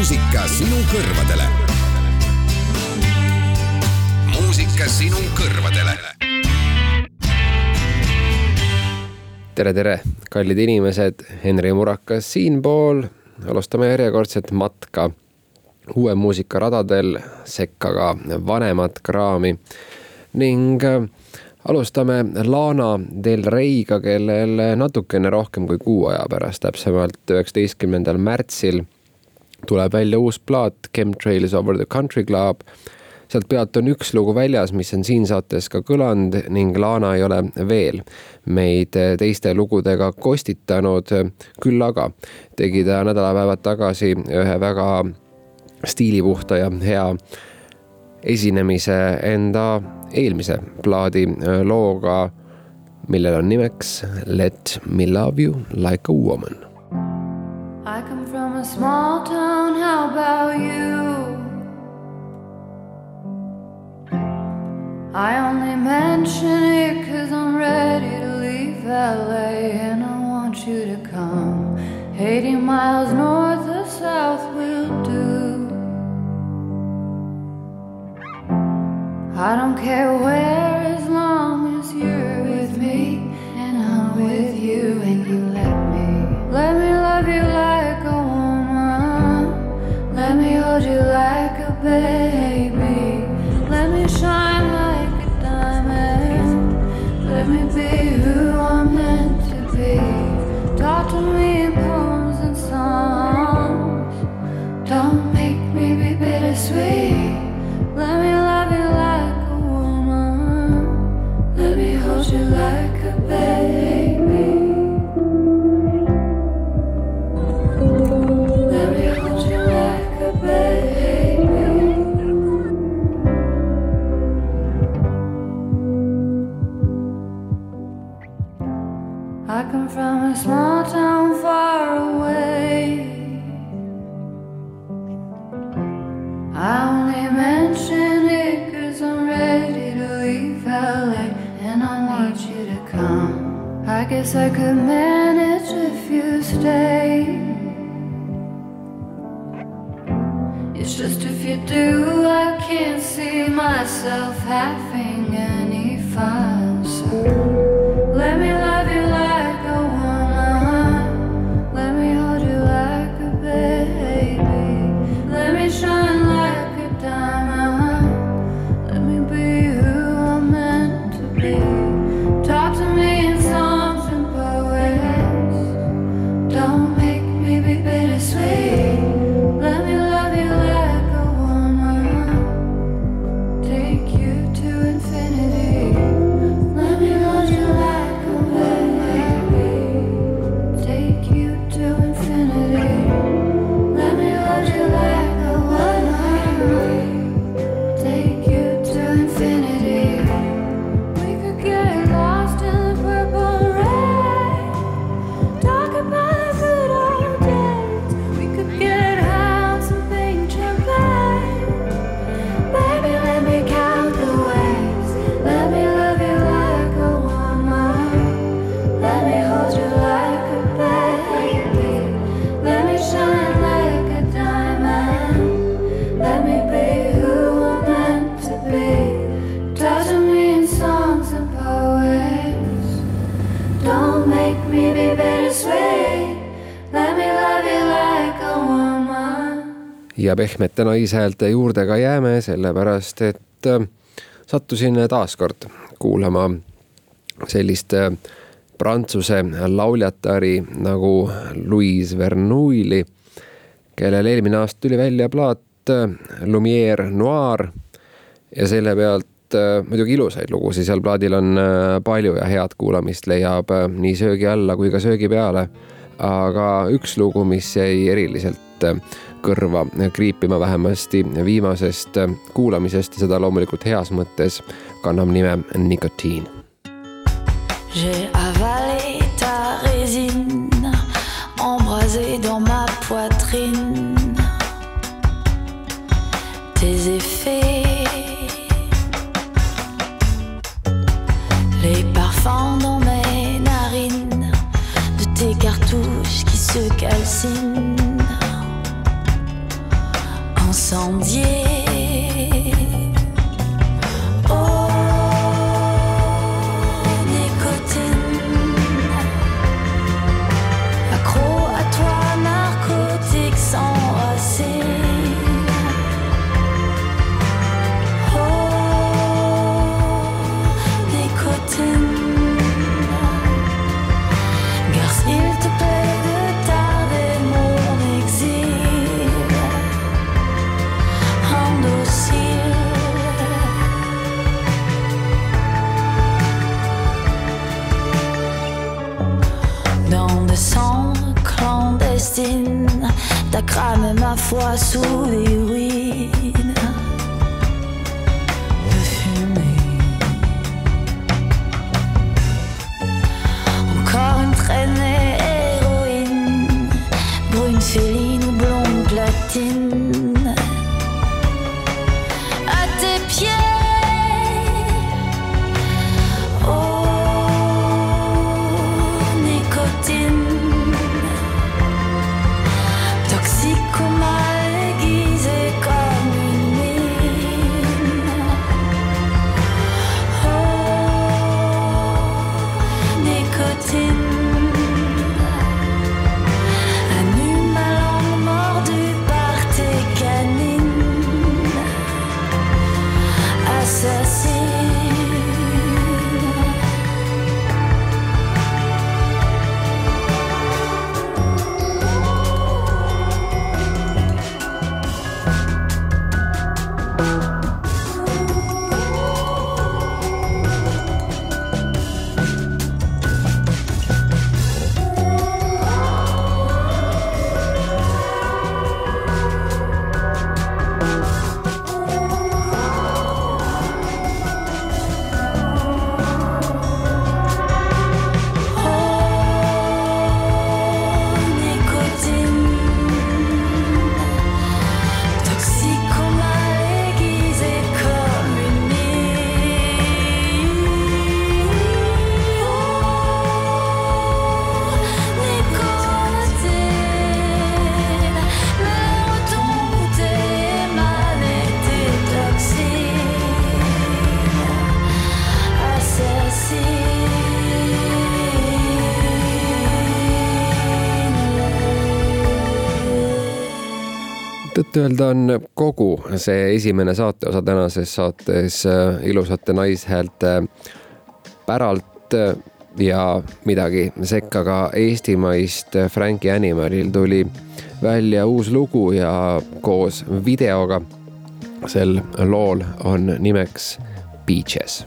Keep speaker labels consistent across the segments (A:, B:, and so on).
A: muusika sinu kõrvadele. muusika sinu kõrvadele.
B: tere, tere, kallid inimesed, Henri Murakas siinpool. alustame järjekordset matka uue muusika radadel, sekka ka vanemat kraami ning äh, alustame Lana Del Rey'ga, kellel natukene rohkem kui kuu aja pärast, täpsemalt üheksateistkümnendal märtsil tuleb välja uus plaat Chemtrails over the country club. sealt pealt on üks lugu väljas, mis on siin saates ka kõlanud ning Lana ei ole veel meid teiste lugudega kostitanud. küll aga tegi ta nädalapäevad tagasi ühe väga stiilipuhta ja hea esinemise enda eelmise plaadi looga, millel on nimeks Let me love you like a woman
C: I from a small town, how about you? I only mention it cause I'm ready to leave LA and I want you to come. 80 miles north or south will do. I don't care where as long as you're with me and I'm with you and you let me. Let me love you like you like a baby. Let me shine a small town far away. I only mention it cause I'm ready to leave LA and I want you to come. I guess I could manage if you stay. It's just if you do, I can't see myself having any fun.
B: ja pehmete naishäälte juurde ka jääme, sellepärast et äh, sattusin taas kord kuulama sellist äh, prantsuse lauljatari nagu Louise Vernouille'i, kellel eelmine aasta tuli välja plaat äh, Lumiere Noir ja selle pealt muidugi ilusaid lugusid, seal plaadil on palju ja head kuulamist leiab nii söögi alla kui ka söögi peale. aga üks lugu, mis jäi eriliselt kõrva kriipima vähemasti viimasest kuulamisest ja seda loomulikult heas mõttes kannab nime nikotiin.
D: J'ai avalé ta résine, embrasée dans ma poitrine. Tes effets, les parfums dans mes narines, de tes cartouches qui se calcinent. incendiée.
B: tõtt-öelda on kogu see esimene saateosa tänases saates äh, ilusate naishäälte äh, päralt äh, ja midagi sekka ka eestimaist Frankie Animalil tuli välja uus lugu ja koos videoga sel lool on nimeks Beaches.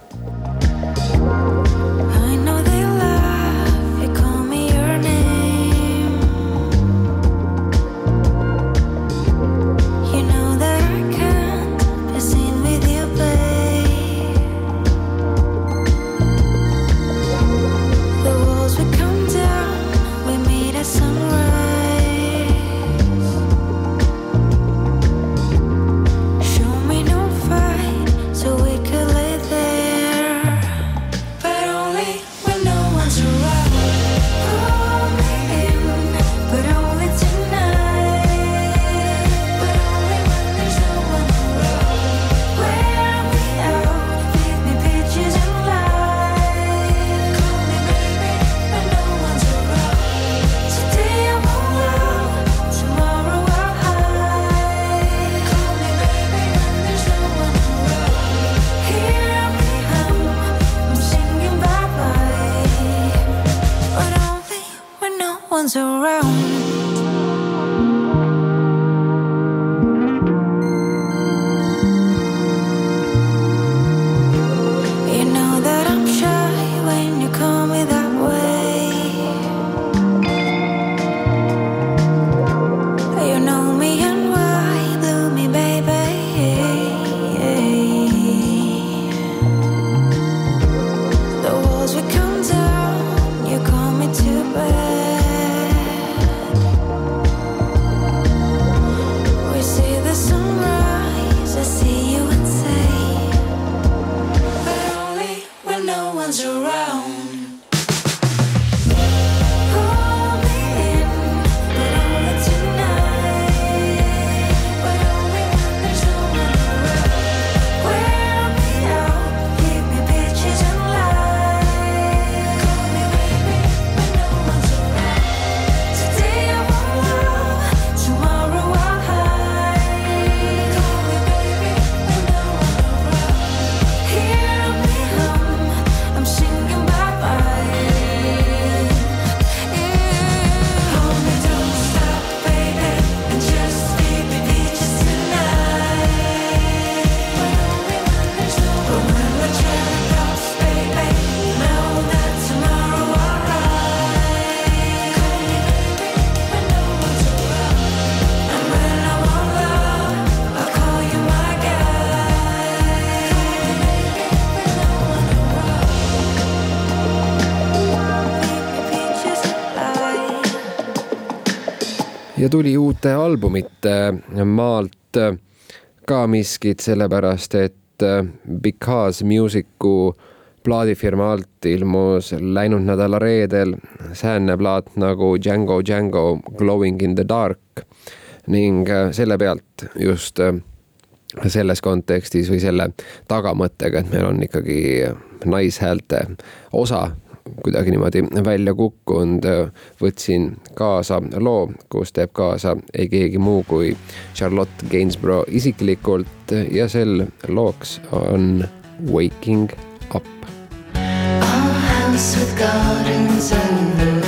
B: Tuli uute albumite maalt ka miskit, sellepärast et Because Music'u plaadifirma alt ilmus läinud nädala reedel säänne plaat nagu Django Django Glowing in the dark ning selle pealt just selles kontekstis või selle tagamõttega, et meil on ikkagi naishäälte osa kuidagi niimoodi välja kukkunud, võtsin kaasa loo, kus teeb kaasa ei keegi muu kui Charlotte Gainsborough isiklikult ja sel looks on Waking Up.
E: Our house with gardens overgrown.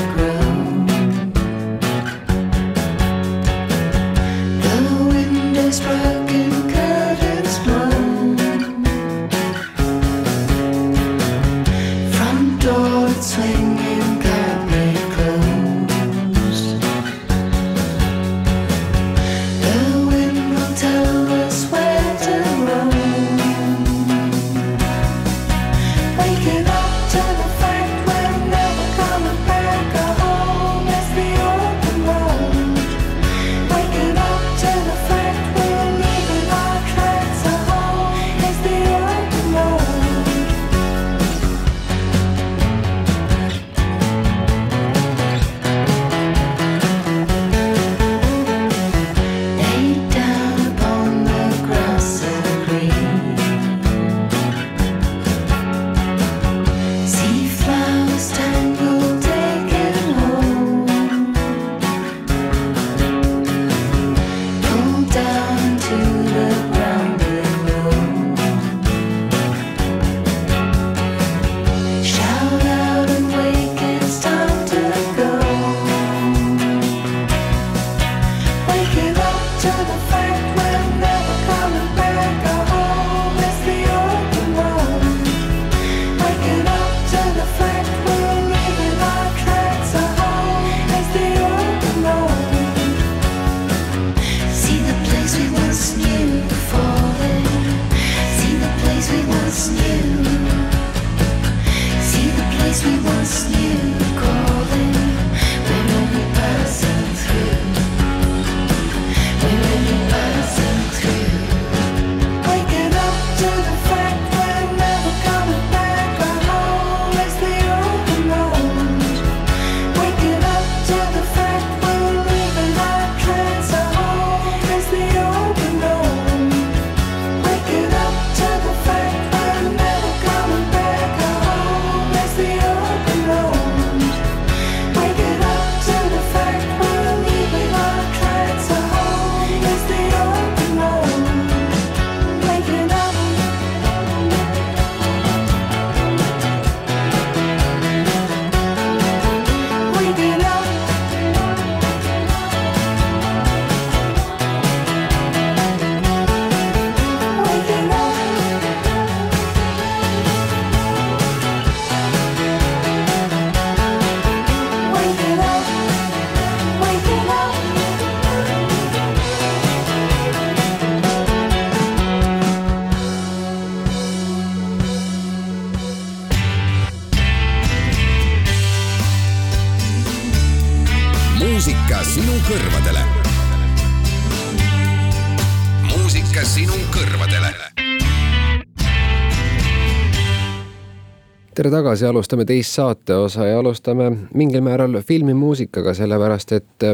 B: Tagasi, alustame teist saateosa ja alustame mingil määral filmimuusikaga, sellepärast et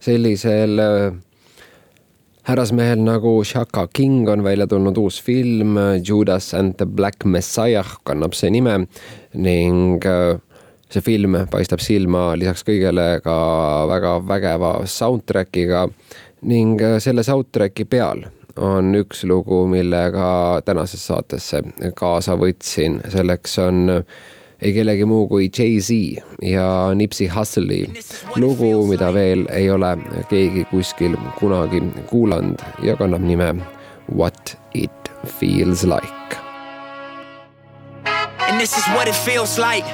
B: sellisel äh, härrasmehel nagu Shaka King on välja tulnud uus film Judas and the Black Messiah kannab see nime ning äh, see film paistab silma lisaks kõigele ka väga vägeva soundtrack'iga ning äh, selle soundtrack'i peal on üks lugu, millega tänasesse saatesse kaasa võtsin, selleks on ei kellegi muu kui Jay-Z ja Nipsey Hussle'i lugu, mida veel ei ole keegi kuskil kunagi kuulanud ja kannab nime What it feels like.
F: And this is what it feels like.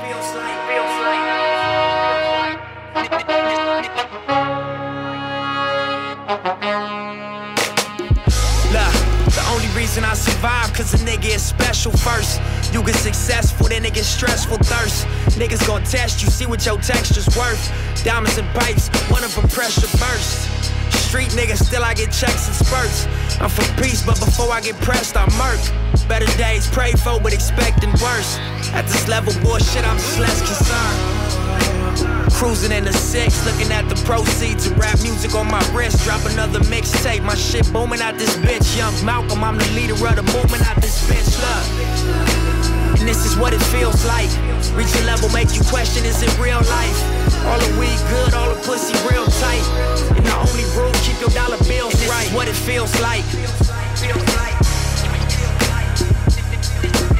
F: Cause a nigga is special first. You get successful, then it gets stressful thirst. Niggas gon' test you, see what your texture's worth. Diamonds and pipes, one of them pressure burst. street nigga, still I get checks and spurts. I'm for peace, but before I get pressed, I murk. Better days pray for, but expecting worse. At this level, bullshit, I'm just less concerned. Cruising in the six, looking at the proceeds of rap music on my wrist. Drop another mixtape, my shit booming out this bitch. Young Malcolm, I'm the leader of the movement out this bitch. Look, this is what it feels like. Reach a level, make you question, is it real life? All the weed good, all the pussy real tight. And the only rule, keep your dollar bills and this right. Is what it feels like.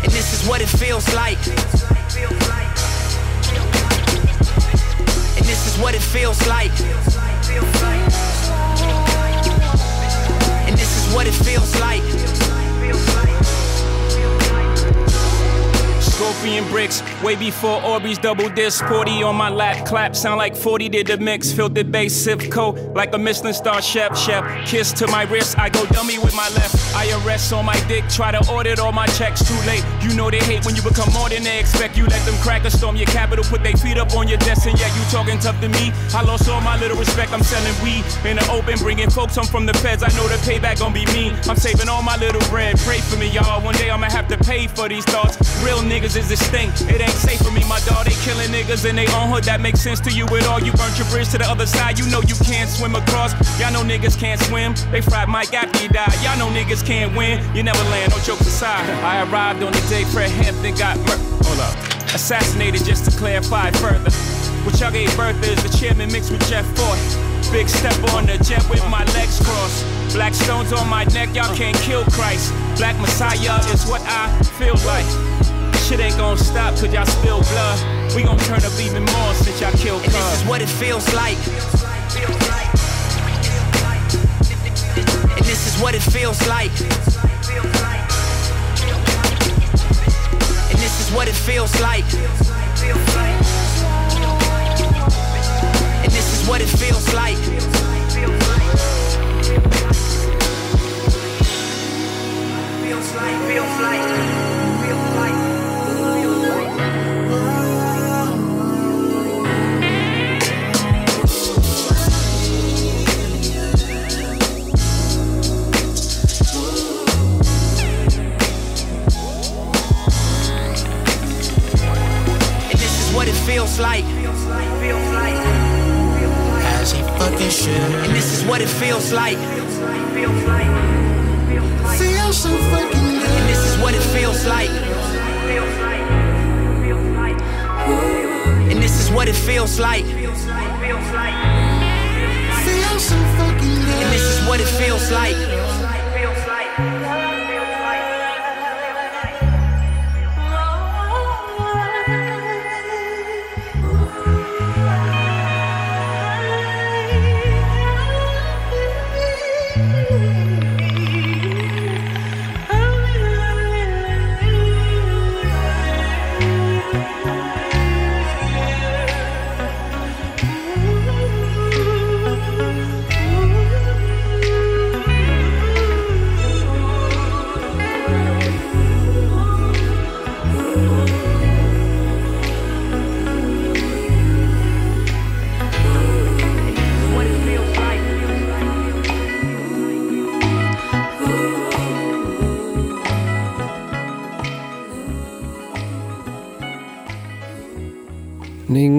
F: And this is what it feels like. And this is what it feels like.
G: Scorpion bricks, way before Orbeez double disc. 40 on my lap, clap, sound like 40 did the mix. Filtered bass, sip coat, like a Michelin star chef, chef. Kiss to my wrist, I go dummy with my left. IRS on my dick, try to audit all my checks, too late. You know they hate when you become more than they expect. You let them crack a storm your capital, put their feet up on your desk, and yet you talking tough to me. I lost all my little respect, I'm selling weed in the open, bringing folks home from the feds. I know the payback gon' be mean. I'm saving all my little bread, pray for me, y'all. One day I'ma have to pay for these thoughts. Real niggas is distinct. It ain't safe for me, my dog. They killing niggas in they own hood. That makes sense to you at all. You burnt your bridge to the other side. You know you can't swim across. Y'all know niggas can't swim. They fried Mike after he died. Y'all know niggas can't win. You never land. No jokes aside. I arrived on the day Fred Hampton got murdered. Hold up. Assassinated just to clarify further. What y'all gave birth is the chairman mixed with Jeff Ford. Big step on the jet with my legs crossed. Black stones on my neck, y'all can't kill Christ. Black Messiah is what I feel like. Shit ain't gonna stop cause y'all spill blood. We gon' turn up even more since y'all killed
F: And this is what it feels like. And this is what it feels like. And this is what it feels like.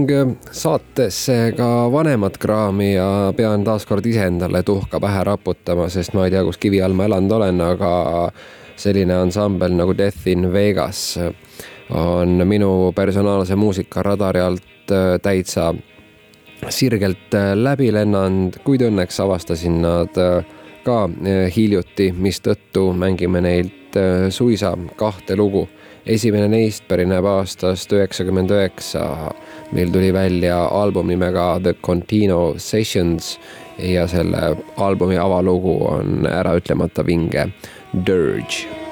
B: Ning äh, saatesse ka vanemat kraami ja pean taaskord ise endale tuhka pähe raputama, sest ma ei tea, kus kivi all ma elanud olen, aga selline ansambel nagu Death in Vegas on minu personaalse muusikaradari alt äh, täitsa sirgelt äh, läbi lennanud, kuid õnneks avastasin nad ka hiljuti, mistõttu mängime neilt suisa kahte lugu. Esimene neist pärineb aastast üheksakümmend üheksa meil tuli välja album nimega The Contino Sessions ja selle albumi avalugu on äraütlemata vinge Dirge.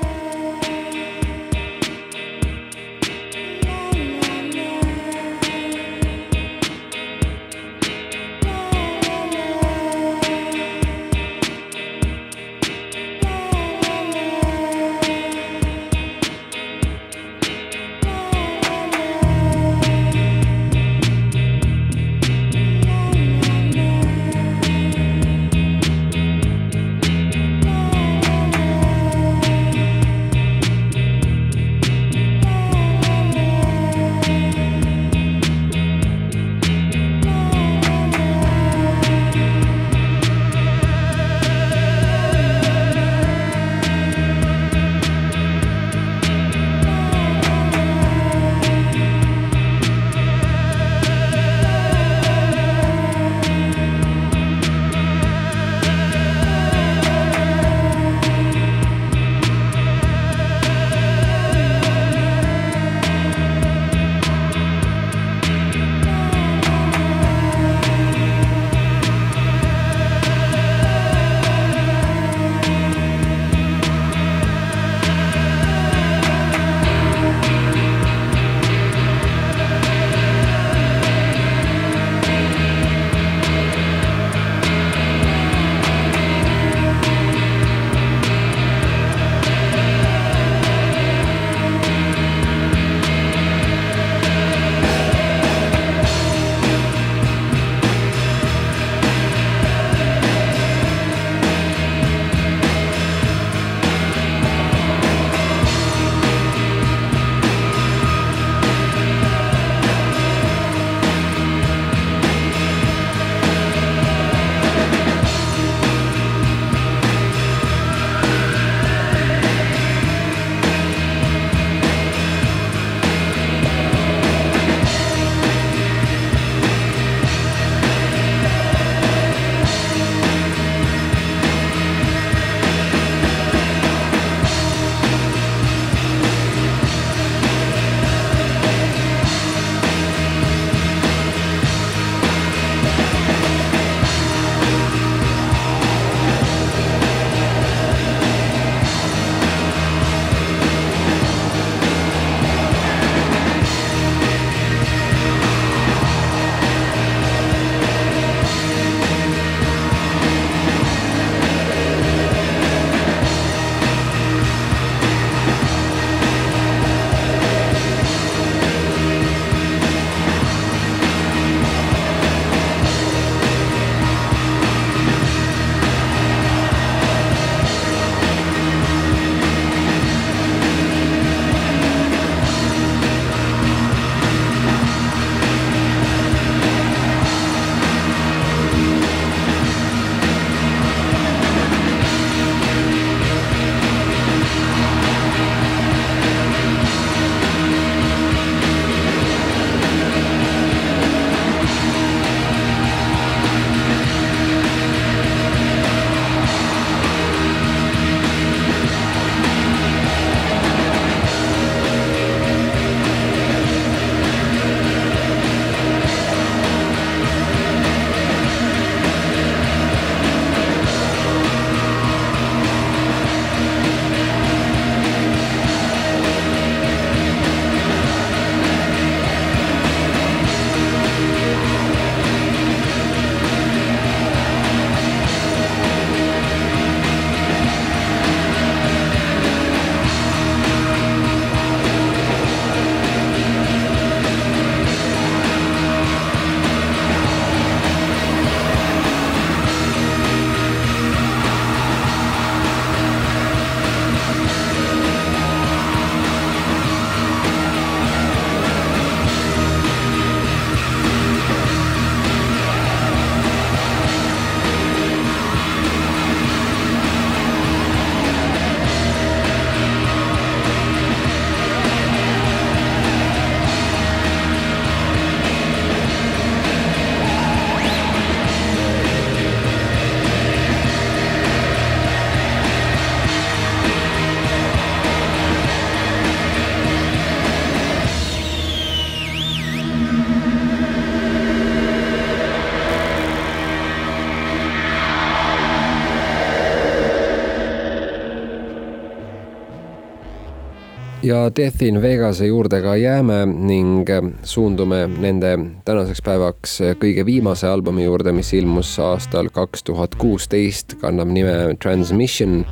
B: Ja Death in Vegase juurde ka jääme ning suundume nende tänaseks päevaks kõige viimase albumi juurde, mis ilmus aastal kaks tuhat kuusteist, kannab nime Transmission.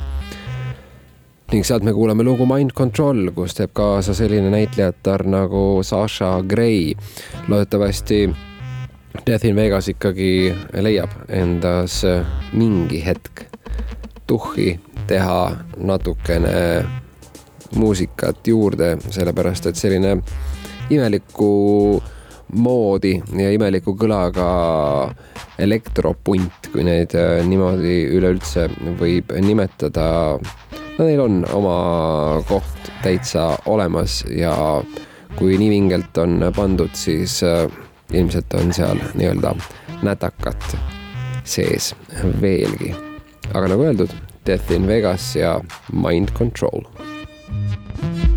B: ning sealt me kuuleme lugu Mind Control, kus teeb kaasa selline näitlejatar nagu Sasha Gray. loodetavasti Death in Vegas ikkagi leiab endas mingi hetk tuhhi teha natukene muusikat juurde, sellepärast et selline imeliku moodi ja imeliku kõlaga elektropunt, kui neid äh, niimoodi üleüldse võib nimetada. no neil on oma koht täitsa olemas ja kui nii vingelt on pandud, siis äh, ilmselt on seal nii-öelda nätakat sees veelgi. aga nagu öeldud, Death in Vegas ja Mind Control
H: Thank
I: you.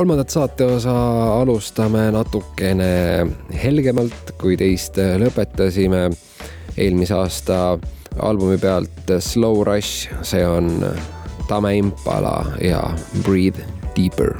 I: Kolmandat saateosa alustame natukene helgemalt, kui teist lõpetasime eelmise aasta albumi pealt Slow Rush, see on Tame Impala ja Breathe Deeper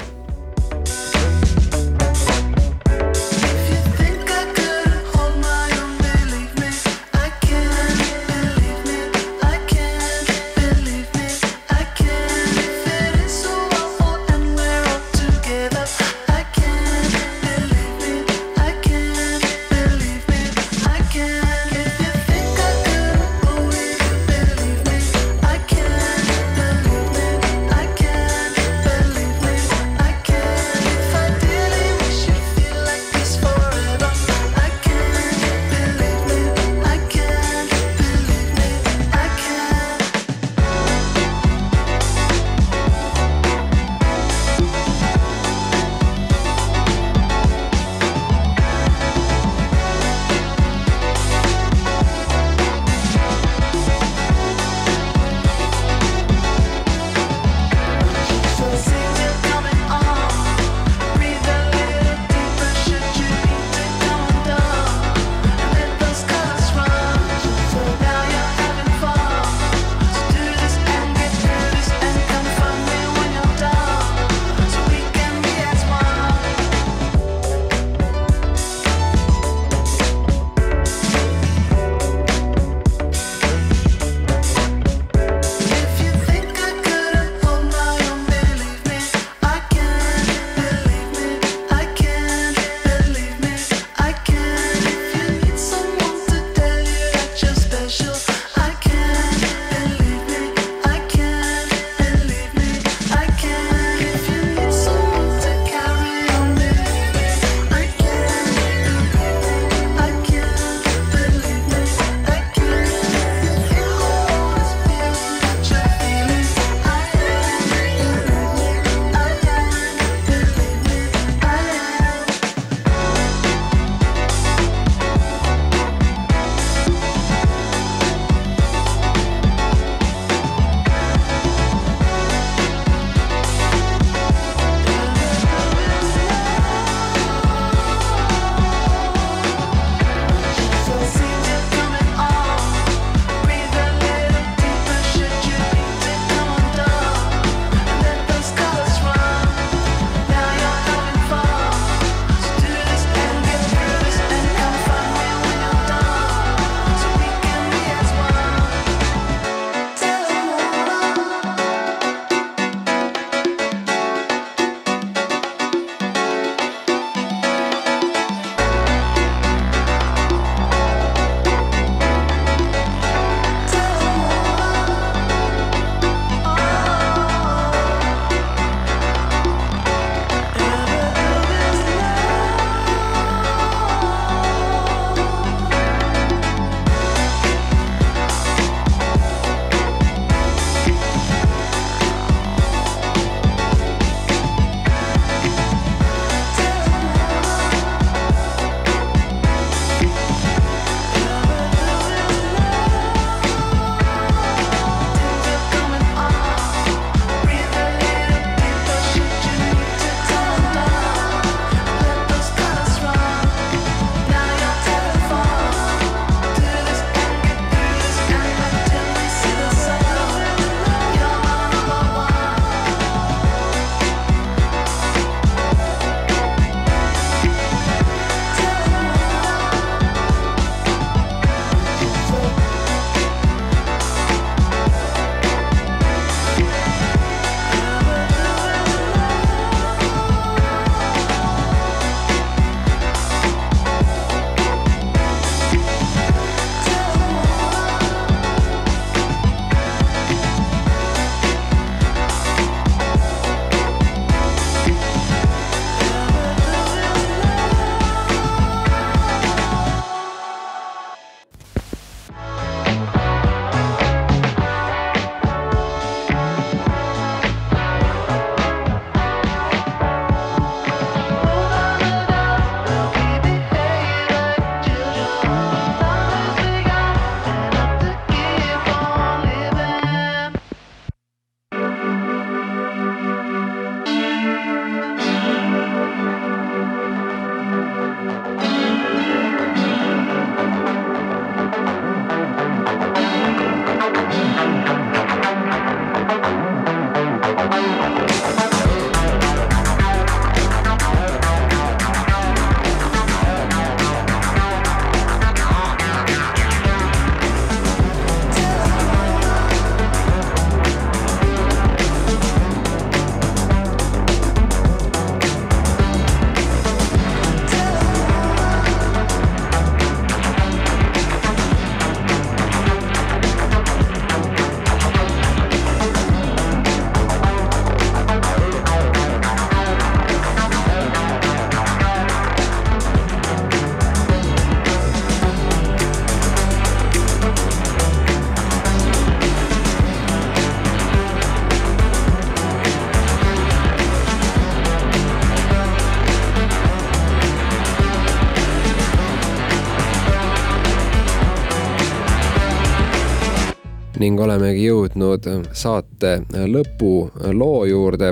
B: ning olemegi jõudnud saate lõpuloo juurde.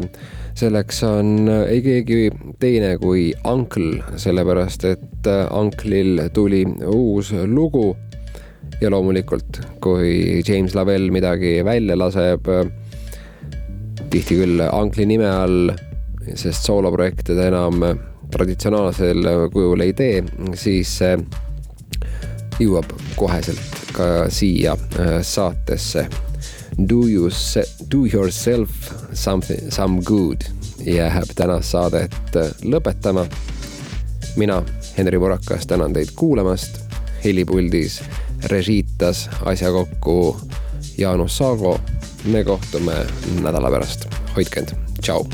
B: selleks on ei keegi teine kui Uncle, sellepärast et Uncle'il tuli uus lugu. ja loomulikult, kui James Lavelle midagi välja laseb, tihti küll Uncle'i nime all, sest sooloprojekte ta enam traditsionaalsel kujul ei tee, siis see jõuab koheselt ka siia äh, saatesse. Do you, do yourself something, some good jääb tänast saadet äh, lõpetama. mina, Henri Murakas, tänan teid kuulamast. helipuldis režiitas asja kokku Jaanus Saago. me kohtume nädala pärast, hoidke end, tšau.